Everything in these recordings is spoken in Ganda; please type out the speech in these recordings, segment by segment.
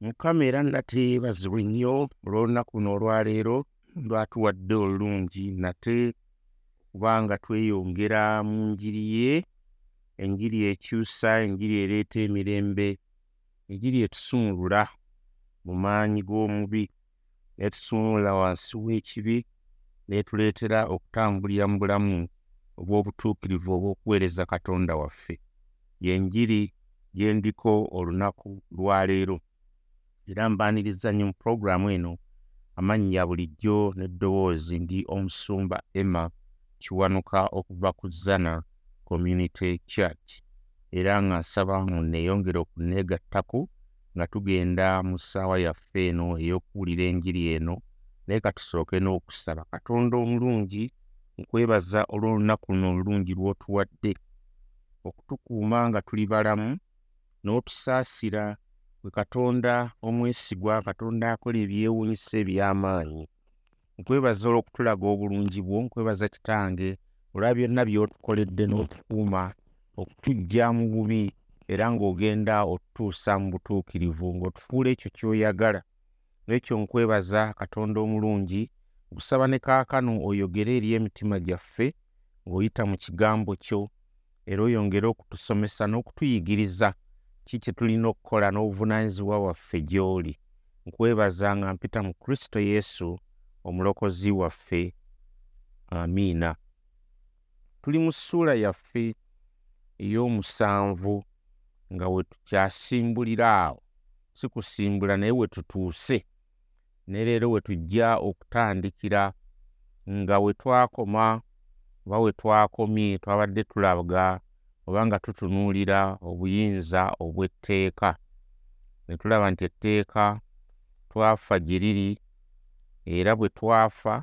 mukama era nate yeebazibwe nnyo olw'olunaku luno olwaleero lwatuwadde olulungi nate kubanga tweyongera mu njiri ye enjiri ekyusa enjiri ereeta emirembe enjiri etusumulula mu maanyi g'omubi netusumulula wansi w'ekibi neetuleetera okutambulira mu bulamu obw'obutuukirivu obw'okuweereza katonda waffe. Yenjiri gye ndiko olunaku lwaleero era mbaaniriza nnyo mu pulogulaamu eno amannya bulijjo n'eddoboozi ndi omusumba emma kiwanuka okuva ku zana community church. Era nga nsaba munneeyongere okunneegattako nga tugenda mu ssaawa yaffe eno ey'okuwulira enjiri eno naye katusooke n'okusaba katonda omulungi nkwebaza olw'olunaku luno olulungi lw'otuwadde. Okutukuuma nga tuli balamu n'otusaasira gwe katonda omwesigwa katonda akola ebyewuunyisa eby'amaanyi. Nkwebaza olw'okutulaga obulungi bwo nkwebaza kitange olwa byonna by'otukoledde n'otukuuma okutuggya mu bubi era ng'ogenda otutuusa mu butuukirivu ng'otufuula ekyo ky'oyagala. N'ekyo nkwebaza katonda omulungi okusaba ne kaakano oyogere eri emitima gyaffe ng'oyita mu kigambo kyo era oyongere okutusomesa n'okutuyigiriza ki kye tulina okukola n'obuvunaanyizibwa waffe gy'oli. Nkwebaza nga mpita mu kristo yesu omulokozi waffe. Amiina. Tuli mu ssuula yaffe ey'omusanvu nga we tukyasimbulira awo. Si kusimbula naye we tutuuse. Ne leero we tujja okutandikira nga we twakoma oba we twakomye twabadde tulaga oba nga tutunuulira obuyinza obw'etteeka ne tulaba nti etteeka twafa gye riri era bwe twafa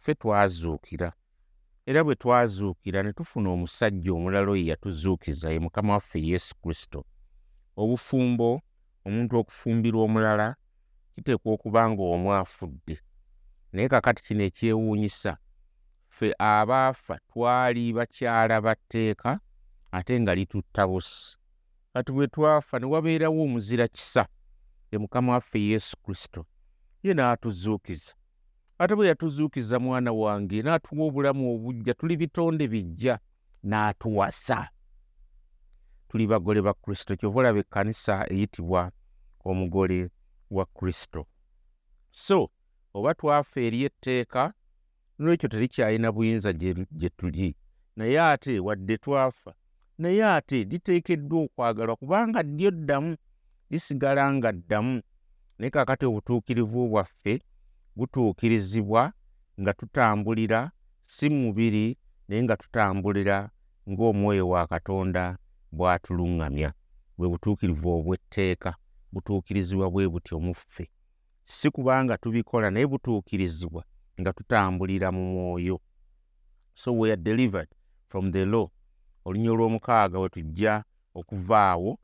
ffe twazuukira era bwe twazuukira ne tufuna omusajja omulala oyo yatuzuukiza ye mukama waffe yesu kristo. Obufumbo omuntu okufumbirwa omulala kiteekwa okuba nga omu afudde naye kakati kino ekyewuunyisa ffe abaafa twali bakyala ba tteeka ate nga litutta busi kati bwe twafa ne wabeerawo omuzira kisa ye mukama waffe yesu kristo ye n'atuzuukiza. Ate bwe yatuzuukiza mwana wange n'atuwa obulamu obujja tuli bitonde bijja n'atuwasa. Tuli bagole ba kristo kyova olaba ekkanisa eyitibwa omugole wa kristo. So oba twafa eri etteeka nolwekyo terikyalina buyinza gye tuli. Naye ate wadde twafa naye ate liteekeddwa okwagalwa kubanga ddyo ddamu lisigala nga ddamu. Naye kaakati obutuukirivu bwaffe butuukirizibwa nga tutambulira si mubiri naye nga tutambulira ng'omwoyo wa katonda bw'atuluŋŋamya. Bwe butuukirivu obw'etteeka butuukirizibwa bwe butyo mu ffe. Si kubanga tubikola naye butuukirizibwa nga tutambulira mu mwoyo. So we are delivered from the law olunya olw'omukaaga we tujja okuva awo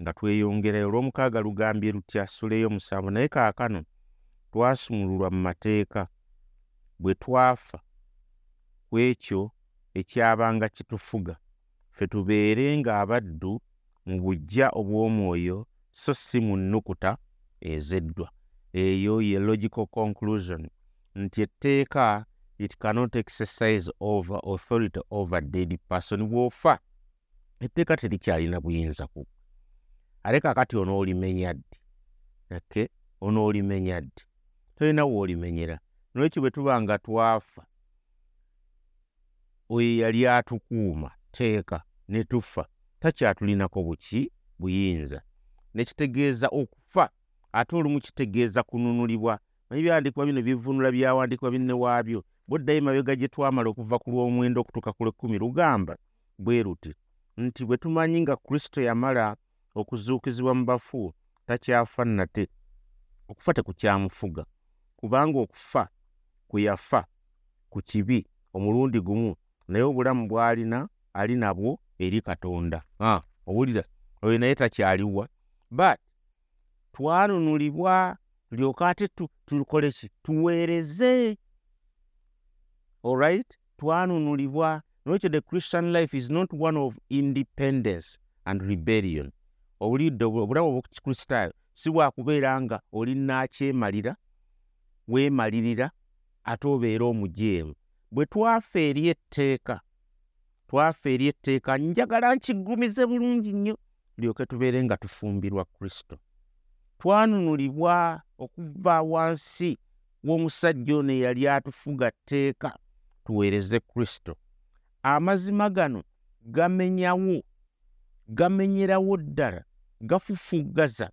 nga tweyongerayo olw'omukaaga lugambye lutya suleyo musanvu. Naye kaakano twasumululwa mu mateeka. Bwe twafa ku ekyo ekyabanga kitufuga. Ffe tubeere ng'abaddu mu buggya obw'omwoyo so si mu nnukuta ezeddwa. Eyo ye logical conclusion. Nti etteeka it cannot exercise over authority over dead person. Bw'ofa etteeka terikyalina buyinza ku. Ate kakati onoolimenya ddi okay? onoolimenya ddi tolina woolimenyera nolwekyo bwe tuba nga twafa oyo yali atukuuma teeka ne tufa takyatulinako buki buyinza. Nekitegeeza okufa ate olumu kitegeeza kununulibwa. Manyi byawandikibwa bino bivunula byawandikibwa binne waabyo bweddayo mabega gye twamala okuva ku lw'omwenda okutuuka ku lw'ekkumi lugamba bwe ruti nti bwe tumanyi nga kristo yamala okuzuukizibwa mu bafu takyafa nate. Okufa tekukyamufuga kubanga okufa kwe yafa ku kibi omulundi gumu naye obulamu bw'alina ali nabwo eri katonda. Owulira oyo naye takyaliwa. But twanunulibwa tulyoke ate tukole ki? Tuweereze alright twanunulibwa nolwekyo the christian life is not one of independence and rebellion. Obulidde obulamu obw'okikristaayo si bwakubeera nga oli naakyemalira weemalirira ate obeera omujeemu. Bwe twafa eri etteeka twafa eri etteeka njagala nkiggumize bulungi nnyo lyoke tubeere nga tufumbirwa kristo. Twanunulibwa okuva wansi w'omusajja ono eyali atufuga tteeka tuweereze kristo. Amazima gano gamenyawo gamenyerawo ddala gafufuggaza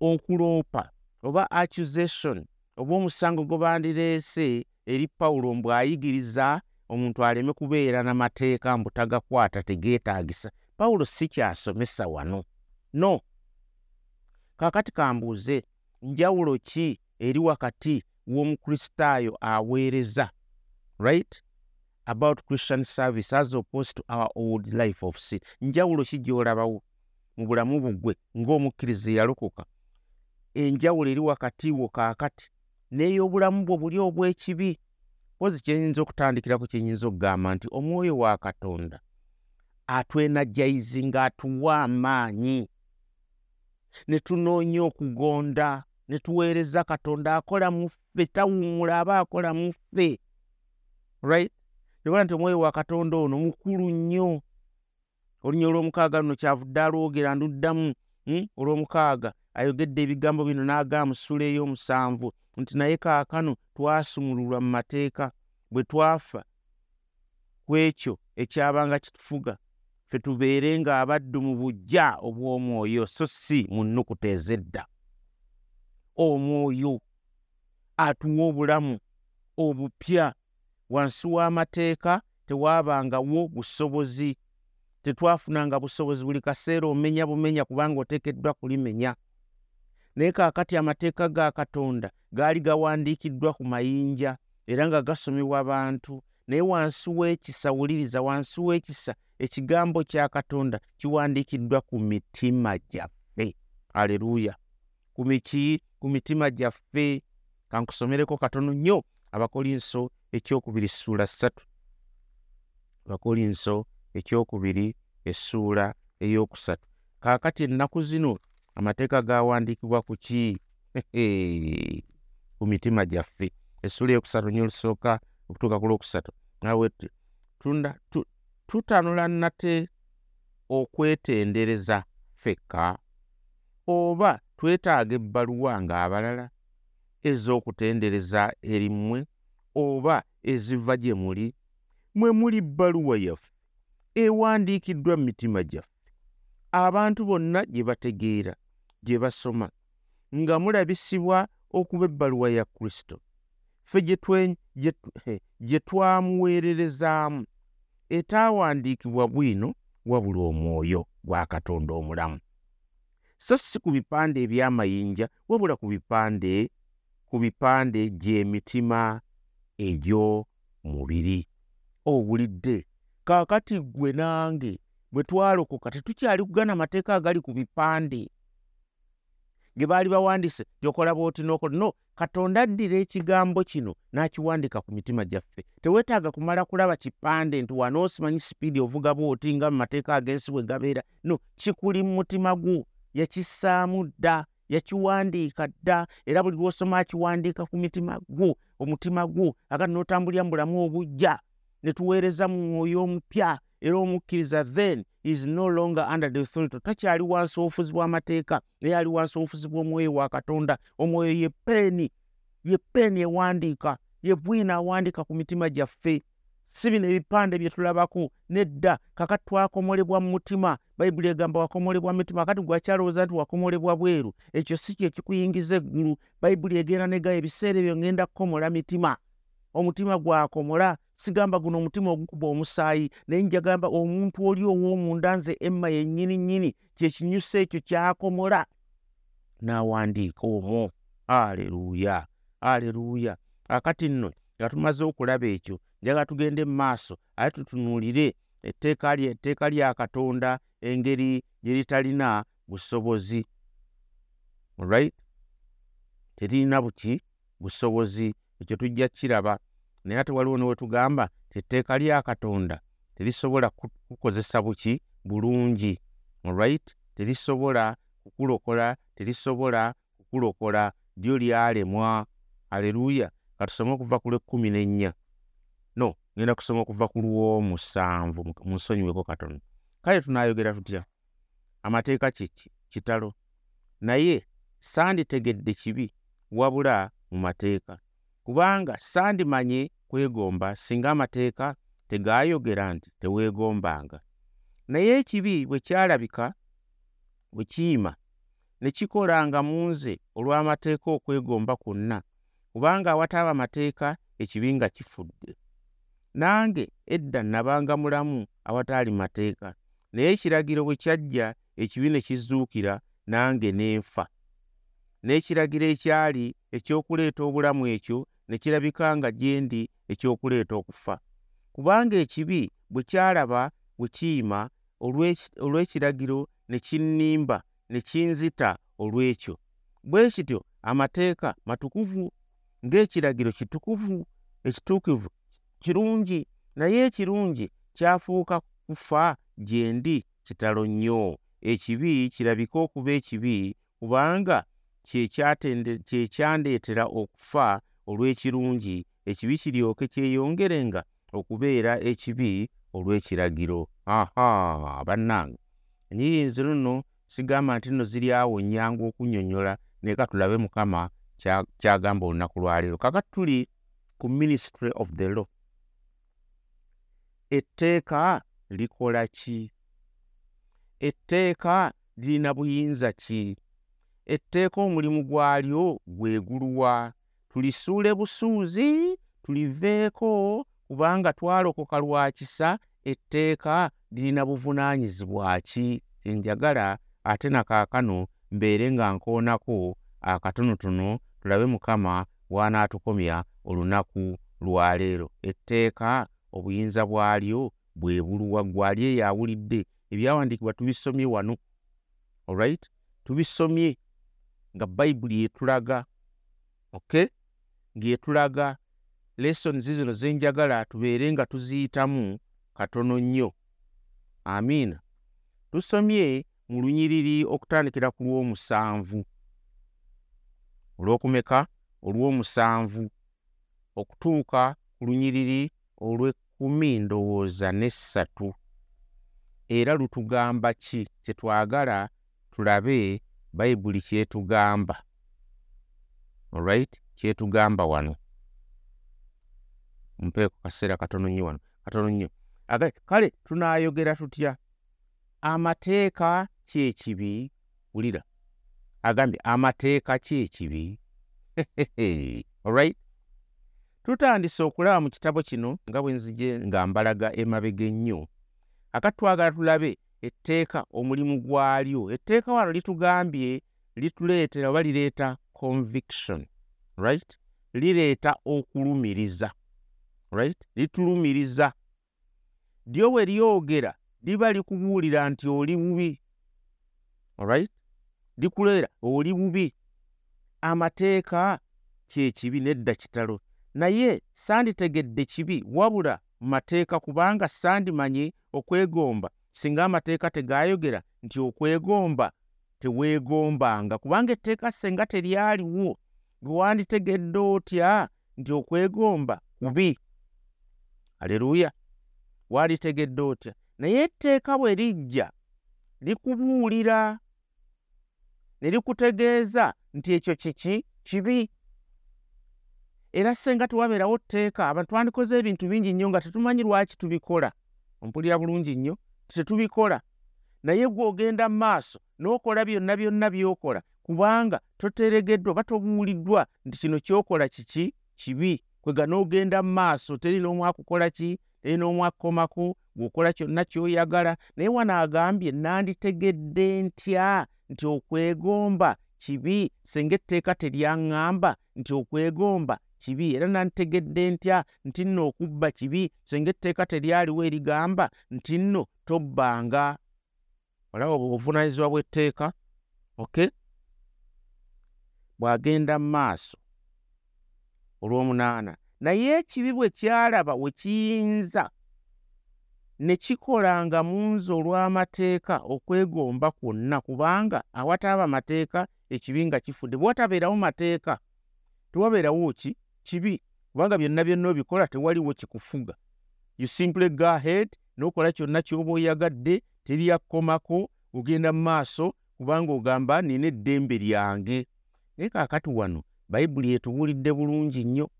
okuloopa oba accusation oba omusango gwe bandireese eri pawulo mbw'ayigiriza omuntu aleme kubeera n'amateeka mbu tagakwata tegeetaagisa. Pawulo si kyasomesa wano. No. Kaakati kambuuze njawulo ki eri wakati w'omukristaayo aweereza right about christian service as opposed to our old life of sin. Njawulo ki gy'olabawo mu bulamu bugwe ng'omukkiriza eyalokoka enjawulo eri wakati wo kaakati n'ey'obulamu bwo buli obw'ekibi. Pozi kyenyinza okutandikiraku kyenyinza okugamba nti omwoyo wa katonda atwenajaizi ng'atuwa amaanyi ne tunoonya okugonda ne tuweereza katonda akola mu ffe tawummula aba akola mu ffe right? Yobona nti omwoyo wa katonda ono mukulu nnyo. Olunya olw'omukaaga luno kyavudde alwogera nduddamu hmm? olw'omukaaga. Ayogedde ebigambo bino n'agamba mu ssula ey'omusanvu nti naye kaakano twasumululwa mu mateeka bwe twafa ku ekyo ekyabanga kitufuga. Ffe tubeere ng'abaddu mu bujja obw'omwoyo so si mu nnukuta ez'edda. Omwoyo atuwa obulamu obupya wansi w'amateeka tewaabangawo busobozi. Tetwafunanga busobozi buli kaseera omenya bumenya kubanga oteekeddwa kulimenya. Naye kaakati amateeka ga katonda gaali gawandiikiddwa ku mayinja era nga gasomebwa bantu naye wansi w'ekisa wuliriza wansi w'ekisa ekigambo kya katonda kiwandiikiddwa ku mitima gyaffe. Aleluuya ku miki? Ku mitima gyaffe. Kankusomereko katono nnyo abakolinso ekyokubiri ssuula ssatu. Abakolinso ekyokubiri essuula ey'okusatu. Kaakati ennaku zino amateeka gawandiikibwa ku ki? Ku mitima gyaffe. Essuula eyokusatu nyo olusooka okutuuka ku lwokusatu. Nawe tutanula nate okwetendereza ffekka oba twetaaga ebbaluwa ng'abalala ez'okutendereza eri mmwe oba eziva gye muli. Mwe muli bbaluwa yaffe ewandiikiddwa mu mitima gyaffe. Abantu bonna gye bategeera gye basoma nga mulabisibwa okuba ebbaluwa ya kristo. Ffe gye twamuweererezaamu. Etaawandiikibwa bwino wabula omwoyo gwa katonda omulamu. So si ku bipande eby'amayinja wabula ku bipande ku bipande gy'emitima egy'omubiri. Owulidde kaakati ggwe nange bwe twalokoka tetukyali kugana amateeka agali ku bipande ge baali bawandiise gyokola bwoti n'okola no katonda addira ekigambo kino n'akiwandika ku mitima gyaffe. Teweetaaga kumala kulaba kipande nti wano osimanyi sipiidi ovuga bwoti nga mu mateeka ag'ensi bwe gabeera. No kikuli mu mutima gwo yakissaamu dda yakiwandiika dda era buli lw'osoma akiwandiika ku mitima gwo omutima gwo agati n'otambulira mu bulamu obujja ne tuweereza mu mwoyo omupya era omukkiriza then is no longer under the authority. Takyali wansi obufuzi bw'amateeka naye ali wansi obufuzi bw'omwoyo wa katonda. Omwoyo ye peeni ye peeni ewandiika ye bwina awandiika ku mitima gyaffe si bino ebipande bye tulabako nedda. Kakati twakomolebwa mu mutima. Bayibuli egamba wakomolebwa mutima. Kati gwakyalowooza nti wakomolebwa bweru. Ekyo si kye kikuyingiza eggulu. Bayibuli egenda negaya ebiseera ebyo ngenda kukomola mitima. Omutima gwakomola. Sigamba guno omutima ogukuba omusaayi. Naye njagamba omuntu oli ow'omunda nze emma yennyini nnyini kyekinyusa ekyo kyakomola. N'awandiika omwo. Aleluuya aleluuya akati nno nga tumaze okulaba ekyo njaga tugende mu maaso aye tutunuulire etteeka lya katonda engeri gye litalina busobozi. Right? Teririna buki busobozi ekyo tujja kiraba. Naye ate waliwo ne we tugamba ti etteeka lya katonda terisobola kukozesa buki bulungi. Right? Terisobola kukulokola terisobola kukulokola. Lyo lyalemwa. Aleluya katusome okuva ku lwekkumi nennya no ngenda kusoma okuva ku lwomusanvu munsonyiweko katono. Kale tunaayogera tutya? Amateeka kyeki kitalo. Naye sanditegedde kibi wabula mu mateeka. Kubanga sandimanye kwegomba singa amateeka tegaayogera nti teweegombanga. Naye ekibi bwe kyalabika bwe kiyima ne kikolanga mu nze olw'amateeka okwegomba kwonna kubanga awataaba amateeka ekibi nga kifudde nange edda nabanga mulamu awataali mateeka. Naye ekiragiro bwe kyajja ekibi ne kizuukira nange ne nfa n'ekiragiro ekyali ekyokuleeta obulamu ekyo ne kirabika nga gye ndi ekyokuleeta okufa. Kubanga ekibi bwe kyalaba bwe kiyima olw'ekiragiro ne kinnimba ne kinzita olw'ekyo. Bwe kityo amateeka matukuvu ng'ekiragiro kitukuvu ekituukivu kirungi naye ekirungi kyafuuka kufa gye ndi kitalo nnyo. Ekibi kirabika okuba ekibi kubanga kyekyandeetera okufa olw'ekirungi. Ekibi kiryoke kyeyongerenga okubeera ekibi olw'ekiragiro. Aha bannange. Enyiri nno sigamba nti nno ziri awo nnyangu okunnyonnyola naye ka tulabe mukama kyagamba olunaku lwaleero kaka tuli ku ministry of the law etteeka likola ki? Etteeka lirina buyinza ki? Etteeka omulimu gwalyo gweguluwa. Tulisuule busuuzi tuliveeko kubanga twalokoka lwa kisa etteeka lirina buvunaanyizibwa ki? Kyenjagala ate nakaakano mbeere nga nkoonako akatonotono tulabe mukama w'anaatukomya olunaku lwaleero etteeka obuyinza bwalyo bwe buluwa gwali eyo awulidde ebyawandiikibwa tubisomye wano olright tubisomye nga bayibuli yetulaga ok ng'etulaga lessons zino zenjagala tubeere nga tuziyitamu katono nnyo. Amiina. Tusomye mu lunyiriri okutandikira ku lw'omusanvu. Olw'okumeka olw'omusanvu okutuuka ku lunyiriri olw'ekkumi ndowooza n'essatu. Era lutugamba ki? Kyetwagala tulabe bayibuli kyetugamba. Olright kyetugamba wano. Mpeeko kaseera katono nnyo wano katono nnyo. Kale tunaayogera tutya? Amateeka kyekibi wulira. Agambye amateeka kyekibi olright tutandise okulaba mu kitabo kino nga bwe nzije nga mbalaga emabega ennyo. Akati twagala tulabe etteeka omulimu gwalyo. Etteeka wano litugambye lituleetera oba lireeta conviction right? Lireeta okulumiriza right? Litulumiriza. Lyo bwe lyogera liba likubuulira nti oli bubi alright likuleera oli bubi. Amateeka kyekibi nedda kitalo naye sanditegedde kibi wabula mu mateeka kubanga sandimanye okwegomba singa amateeka tegaayogera nti okwegomba teweegombanga. Kubanga etteeka senga teryaliwo. Gwe wanditegedde otya nti okwegomba kubi? Aleluya wanditegedde otya? Naye etteeka bwe lijja likubuulira ne likutegeeza nti ekyo kiki kibi era senga tewabeerawo tteeka abantu twandikoze ebintu bingi nnyo nga tetumanyi lwaki tubikola. Ompulira bulungi nnyo tetubikola. Naye gwe ogenda mu maaso n'okola byonna byonna by'okola kubanga toteregeddwa oba tobuuliddwa nti kino ky'okola kiki? Kibi. Kwega n'ogenda mu maaso teri n'omu akukola ki? Teri n'omu akukomako gweokola kyonna ky'oyagala. Naye wano agambye nanditegedde ntya nti okwegomba? Kibi. Senga etteeka teryaŋŋamba nti okwegomba kibi era nanditegedde ntya nti nno okubba kibi? Senga etteeka teryaliwo erigamba nti nno tobbanga. Olaba obuvunaanyizibwa bw'etteeka ok? Bw'agenda mu maaso olw'omunaana. Naye ekibi bwe kyalaba we kiyinza ne kikolanga mu nze olw'amateeka okwegomba kwonna kubanga awataaba mateeka ekibi nga kifudde. Bwe watabeerawo mateeka tewabeerawo ki kibi kubanga byonna byonna obikola tewaliwo kikufuga. You simply go ahead n'okola kyonna ky'oba oyagadde teryakomako ogenda mu maaso kubanga ogamba nina eddembe lyange. Naye kaakati wano bayibuli etubuulidde bulungi nnyo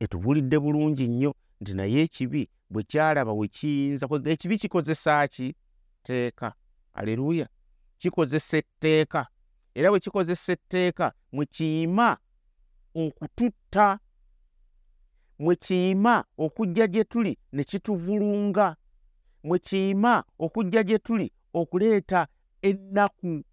etubuulidde bulungi nnyo nti naye ekibi bwe kyalaba we kiyinza ekibi kikozesa ki? Tteeka. Aleluuya kikozesa etteeka. Era bwe kikozesa etteeka mwe kiyima okututta. Mwe kiyima okujja gye tuli ne kituvulunga. Mwe kiyima okujja gye tuli okuleeta ennaku.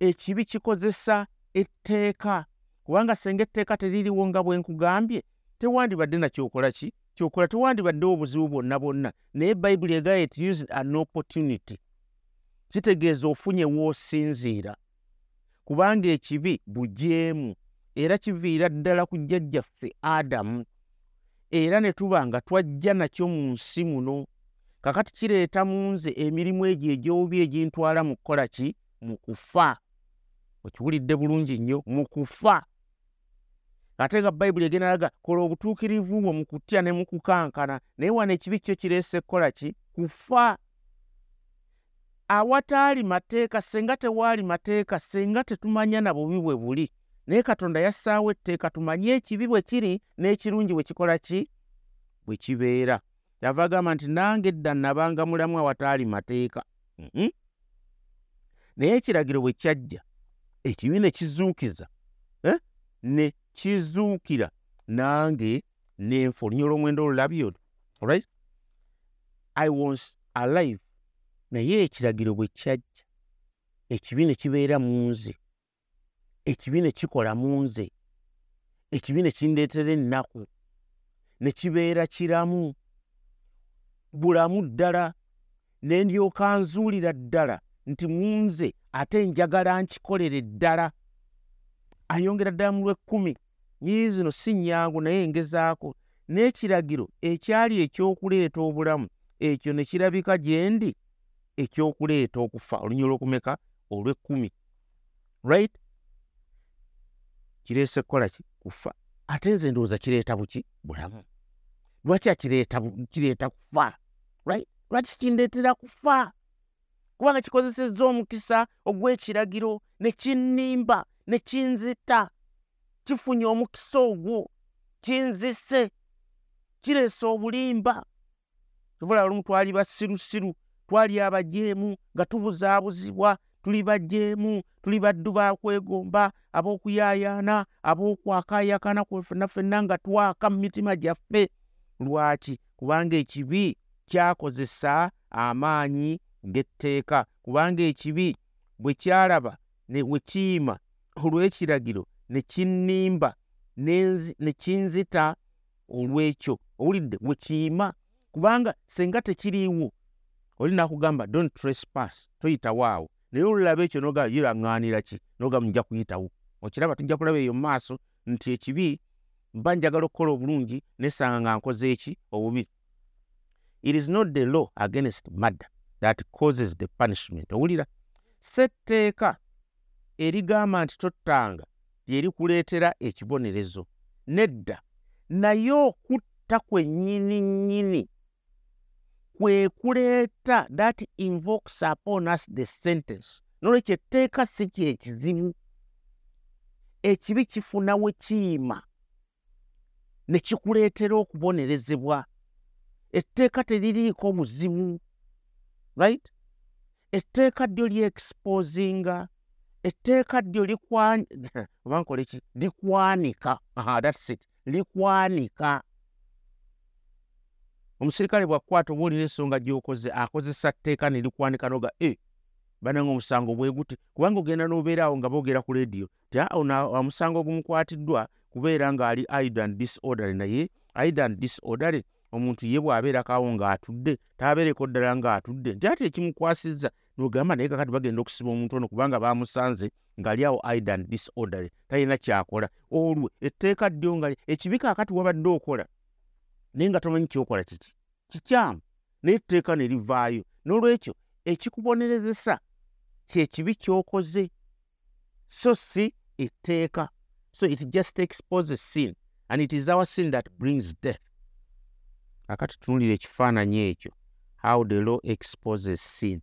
Ekibi kikozesa etteeka kubanga senga etteeka teririwo nga bwe nkugambye tewandibadde nakyokola ki? Kyokola tewandibaddewo obuzibu bwonna bwonna. Naye bayibuli egaa it used an opportunity. Kitegeeza ofunye woosinziira kubanga ekibi bujeemu era kiviira ddala ku jjajjaffe adamu era ne tuba nga twajja nakyo mu nsi muno. Kakati kireeta mu nze emirimu egyo egyobi egintwala mu kukola ki? Mu kufa. Okiwulidde bulungi nnyo mu kufa. Ate nga bayibuli egenda laga kola obutuukirivu bwo mu kutya ne mu kukankana naye wano ekibi kyo kireese kukola ki? Kufa. Awataali mateeka senga tewaali mateeka senga tetumanya na bubi bwe buli naye katonda yassaawo etteeka tumanye ekibi bwe kiri n'ekirungi bwe kikola ki? Bwe kibeera. Yava agamba nti nange edda nabanga mulamu awataali mateeka. Mm -hmm. naye ekiragiro bwe kyajja ekibi ne kizuukiza eh? ne kizuukira. Nange nenfa olunya olw'omwenda olulabyo right? I was alive. Naye ekiragiro bwe kyajja ekibi ne kibeera mu nze ekibi ne kikola mu nze ekibi ne kindeetera ennaku ne kibeera kiramu bulamu ddala ne ndyoka nzuulira ddala nti mu nze ate njagala nkikolere ddala. Ayongera ddala mu lw'ekkumi nyiri zino si nnyangu naye ngezaako n'ekiragiro ekyali ekyokuleeta obulamu ekyo ne kirabika gye ndi ekyokuleeta okufa olunya olw'okumeka olw'ekkumi. Right kireese kukola ki? Kufa. Ate nze ndowooza kireeta buki? Bulamu. Lwaki akireeta kireeta kufa? Lwaki kindeetera kufa? Kubanga kikozesezza omukisa ogw'ekiragiro ne kinnimba ne kinzita. Kifunye omukisa ogwo kinzise kireese obulimba. Tuvula olumu twali basirusiru twali abajeemu nga tubuzaabuzibwa tuli bajeemu tuli baddu ba kwegomba ab'okuyaayaana ab'okwakaayakana kwefenna fenna nga twaka mu mitima gyaffe. Lwaki? Kubanga ekibi kyakozesa amaanyi ng'etteeka kubanga ekibi bwe kyalaba ne we kiyima olw'ekiragiro ne kinnimba ne kinzita olw'ekyo owulidde we kiyima kubanga senga tekiriiwo oli nakugamba don't trespass toyitawo awo naye olulaba ekyo nogamba yiraŋŋaanira ki? Nogamba nja kuyitawo. Okiraba tujja kulaba eyo mu maaso nti ekibi mba njagala okukola obulungi nesanga nga nkoze eki? Obubi it is not the law against murder that causes the punishment. Owulira. Setteeka erigamba nti tottanga lyerikuleetera ekibonerezo. Nedda. Naye okutta kwennyini nnyini kwe kuleeta that invokes upon us the sentence. Nolwekyo etteeka si kyekizibu ekibi kifuna we kiyima ne kikuleetera okubonerezebwa. Etteeka teririiko buzibu right? Etteeka ddyo lyexposinga etteeka ddyo nkole ki likwanika. Thats it. Likwanika omusirikale bwakukwata oba olina ensonga gyokoze akozesa tteeka ne likwanika noga e bananga omusango bwe guti? Kubanga ogenda n'obeera awo nga boogera ku lediyo ti ono omusango ogumukwatiddwa kubeera ng'ali idan disordery naye idan disordery omuntu ye bw'abeerako awo ng'atudde taabeereko ddala ng'atudde. Nti ate ekimukwasizza nogamba naye kakati bagenda okusiba omuntu ono kubanga bamusanze ng'ali awo idan disordery talina kyakola. Olwo etteeka ddyo nga ekibi kaakati wabadde okola naye nga tomanyi kyokola kiki? Kikyamu. Naye etteeka ne livaayo. N'olwekyo ekikubonerezesa kyekibi ky'okoze. So si etteeka. So it just exposes sin and it is our sin that brings death. Akati tunulira ekifaananyi ekyo how the law exposes sin.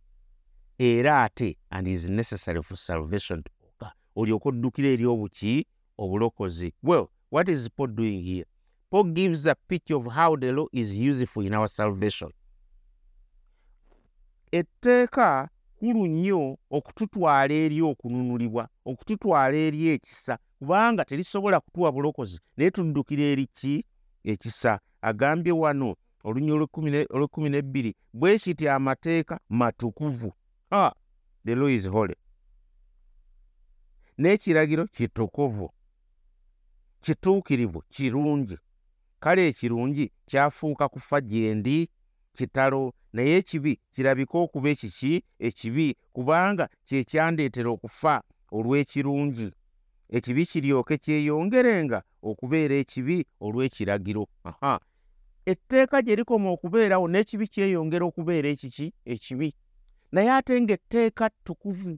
Era ate and is necessary for salvation toka olyoka oddukira eri obuki obulokozi. Well what is paul doing here paul gives a picture of how the law is useful in our salvation. Etteeka kulu nnyo okututwala eri okununulibwa okututwala eri ekisa kubanga terisobola kutuwa bulokozi naye tuddukira eri ki? Ekisa. Agambye wano olunya olwekumi nebbiri bwe kiti amateeka matukuvu. Ah, the law is holy. N'ekiragiro kitukuvu kituukirivu kirungi kale ekirungi kyafuuka kufa gyendi kitalo naye ekibi kirabika okuba ekiki? Ekibi kubanga kyekyandeetera okufa olw'ekirungi. Ekibi kiryoke kyeyongerenga okubeera ekibi olw'ekiragiro. Aha. Etteeka gye likoma okubeerawo n'ekibi kyeyongera okubeera ekiki? Ekibi. Naye ate ng'etteeka ttukuvu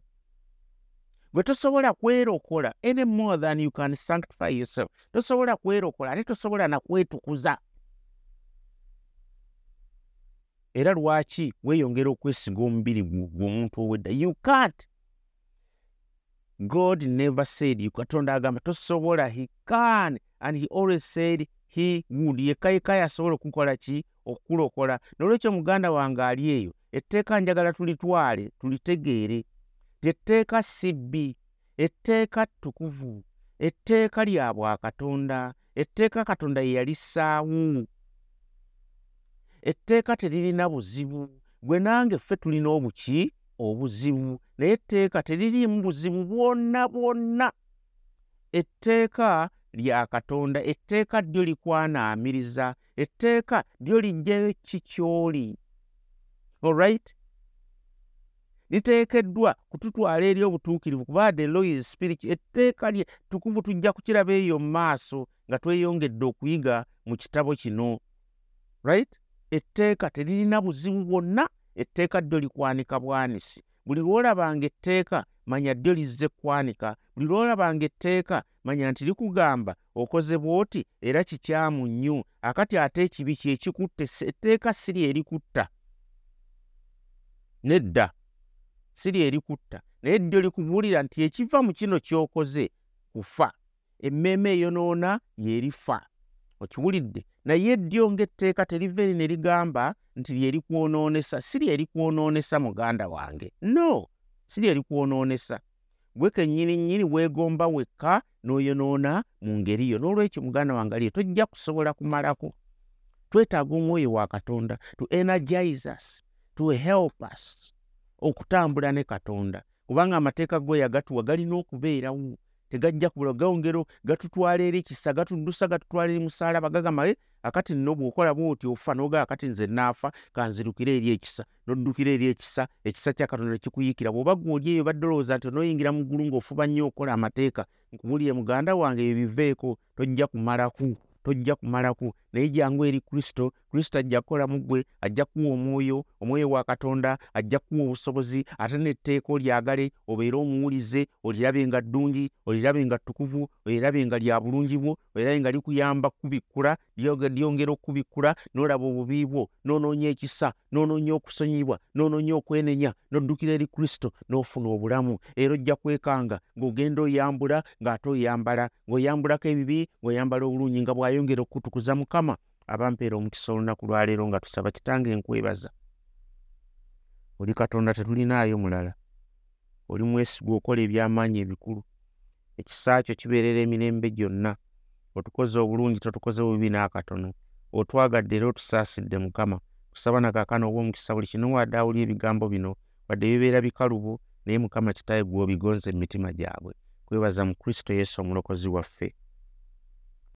bwe tosobola kwerokola any more than you can sanctify yourself. Tosobola kwerokola ate tosobola nakwetukuza era lwaki weeyongera okwesiga omubiri gwomuntu owedda? You can't. God never said you katonda agamba tosobola he can. And he always said he would. Yekka yekka yasobola okukola ki? Okukulokola nolwekyo muganda wange ali eyo etteeka njagala tulitwale tulitegeere tetteeka sibbi etteeka ttukuvu etteeka lya bwakatonda etteeka katonda ye yalissaawo etteeka teririna buzibu gwe nange ffe tulina obuki obuzibu naye etteeka teririimu buzibu bwonna bwonna. Etteeka lya katonda etteeka ddyo likwanaamiriza etteeka ddyo lijjayo kikyoli olright liteekeddwa kututwala eri obutuukirivu kuba the law is spirit etteeka lye tukuvu tujja kukiraba eyo mu maaso nga tweyongedde okuyiga mu kitabo kino. Right? Etteeka teririna buzibu bwonna etteeka ddyo likwanika bwanisi. Buli lwolabanga etteeka manya ddyo lizze kwanika buli lwolabanga etteeka manya nti likugamba okoze bw'oti era kikyamu nnyo. Akati ate ekibi kyekikutte etteeka siri erikutta. Nedda siri erikutta. Naye ddyo likubuulira nti ekiva mu kino ky'okoze? Kufa. Emmeeme eyonoona yeerifa okiwulidde? Naye ddyo ng'etteeka teriva eri ne ligamba nti lyerikwonoonesa? Si lyerikwonoonesa muganda wange. No si lyerikwonoonesa gwe kennyini nnyini weegomba wekka n'oyonoona mu ngeri yo. N'olwekyo muganda wange aliyo tojja kusobola kumalako. Twetaaga omwoyo wa katonda. To energize us. To help us okutambula ne katonda. Kubanga amateeka go yagatuwa galina okubeerawo. Tegajja kubula gawongero gatutwala eri kisa gatuddusa gatutwala eri musaalaba gagamba e akati nno bw'okola bw'oti ofa n'ogaa akati nze naafa kanzirukire eri ekisa. N'oddukira eri ekisa ekisa kya katonda kikuyiikira bw'oba gw'oli eyo badde olowooza nti onooyingira mu ggulu ng'ofuba nnyo okola amateeka nkubulire muganda wange ebyo biveeko tojja kumalaku tojja kumalaku naye jangu eri kristo kristo ajja kukola mu ggwe ajja kuwa omwoyo omwoyo wa katonda ajja kuwa obusobozi ate n'etteeka olyagale obeere omuwulize olirabe nga ddungi olirabe nga ttukuvu olirabe nga lya bulungi bwo olirabe nga likuyamba kubikkula lyongera okubikkula n'olaba obubi bwo n'onoonya ekisa n'onoonya okusonyibwa n'onoonya okwenenya n'oddukira eri kristo n'ofuna obulamu. Era ojja kwekanga ng'ogenda oyambula ng'ate oyambala ng'oyambulako ebibi ng'oyambala obulungi nga bw'ayongera okutukuza mukama abampeera omukisa olunaku lwaleero nga tusaba kitange enkwebaza oli katonda tetulinaayo mulala. Oli mwesigwa okola ebyamaanyi ebikulu. Ekisa kyo kibeerera emirembe gyonna. Otukoze obulungi totukoze bubi n'akatono. Otwagadde era otusaasidde mukama. Kusaba nakaakano oba omukisa buli kino wadde awuli ebigambo bino wadde bibeera bikalubo naye mukama kitaye gw'obigonza emitima gyabwe. Kwebaza mu kristo yesu omulokozi waffe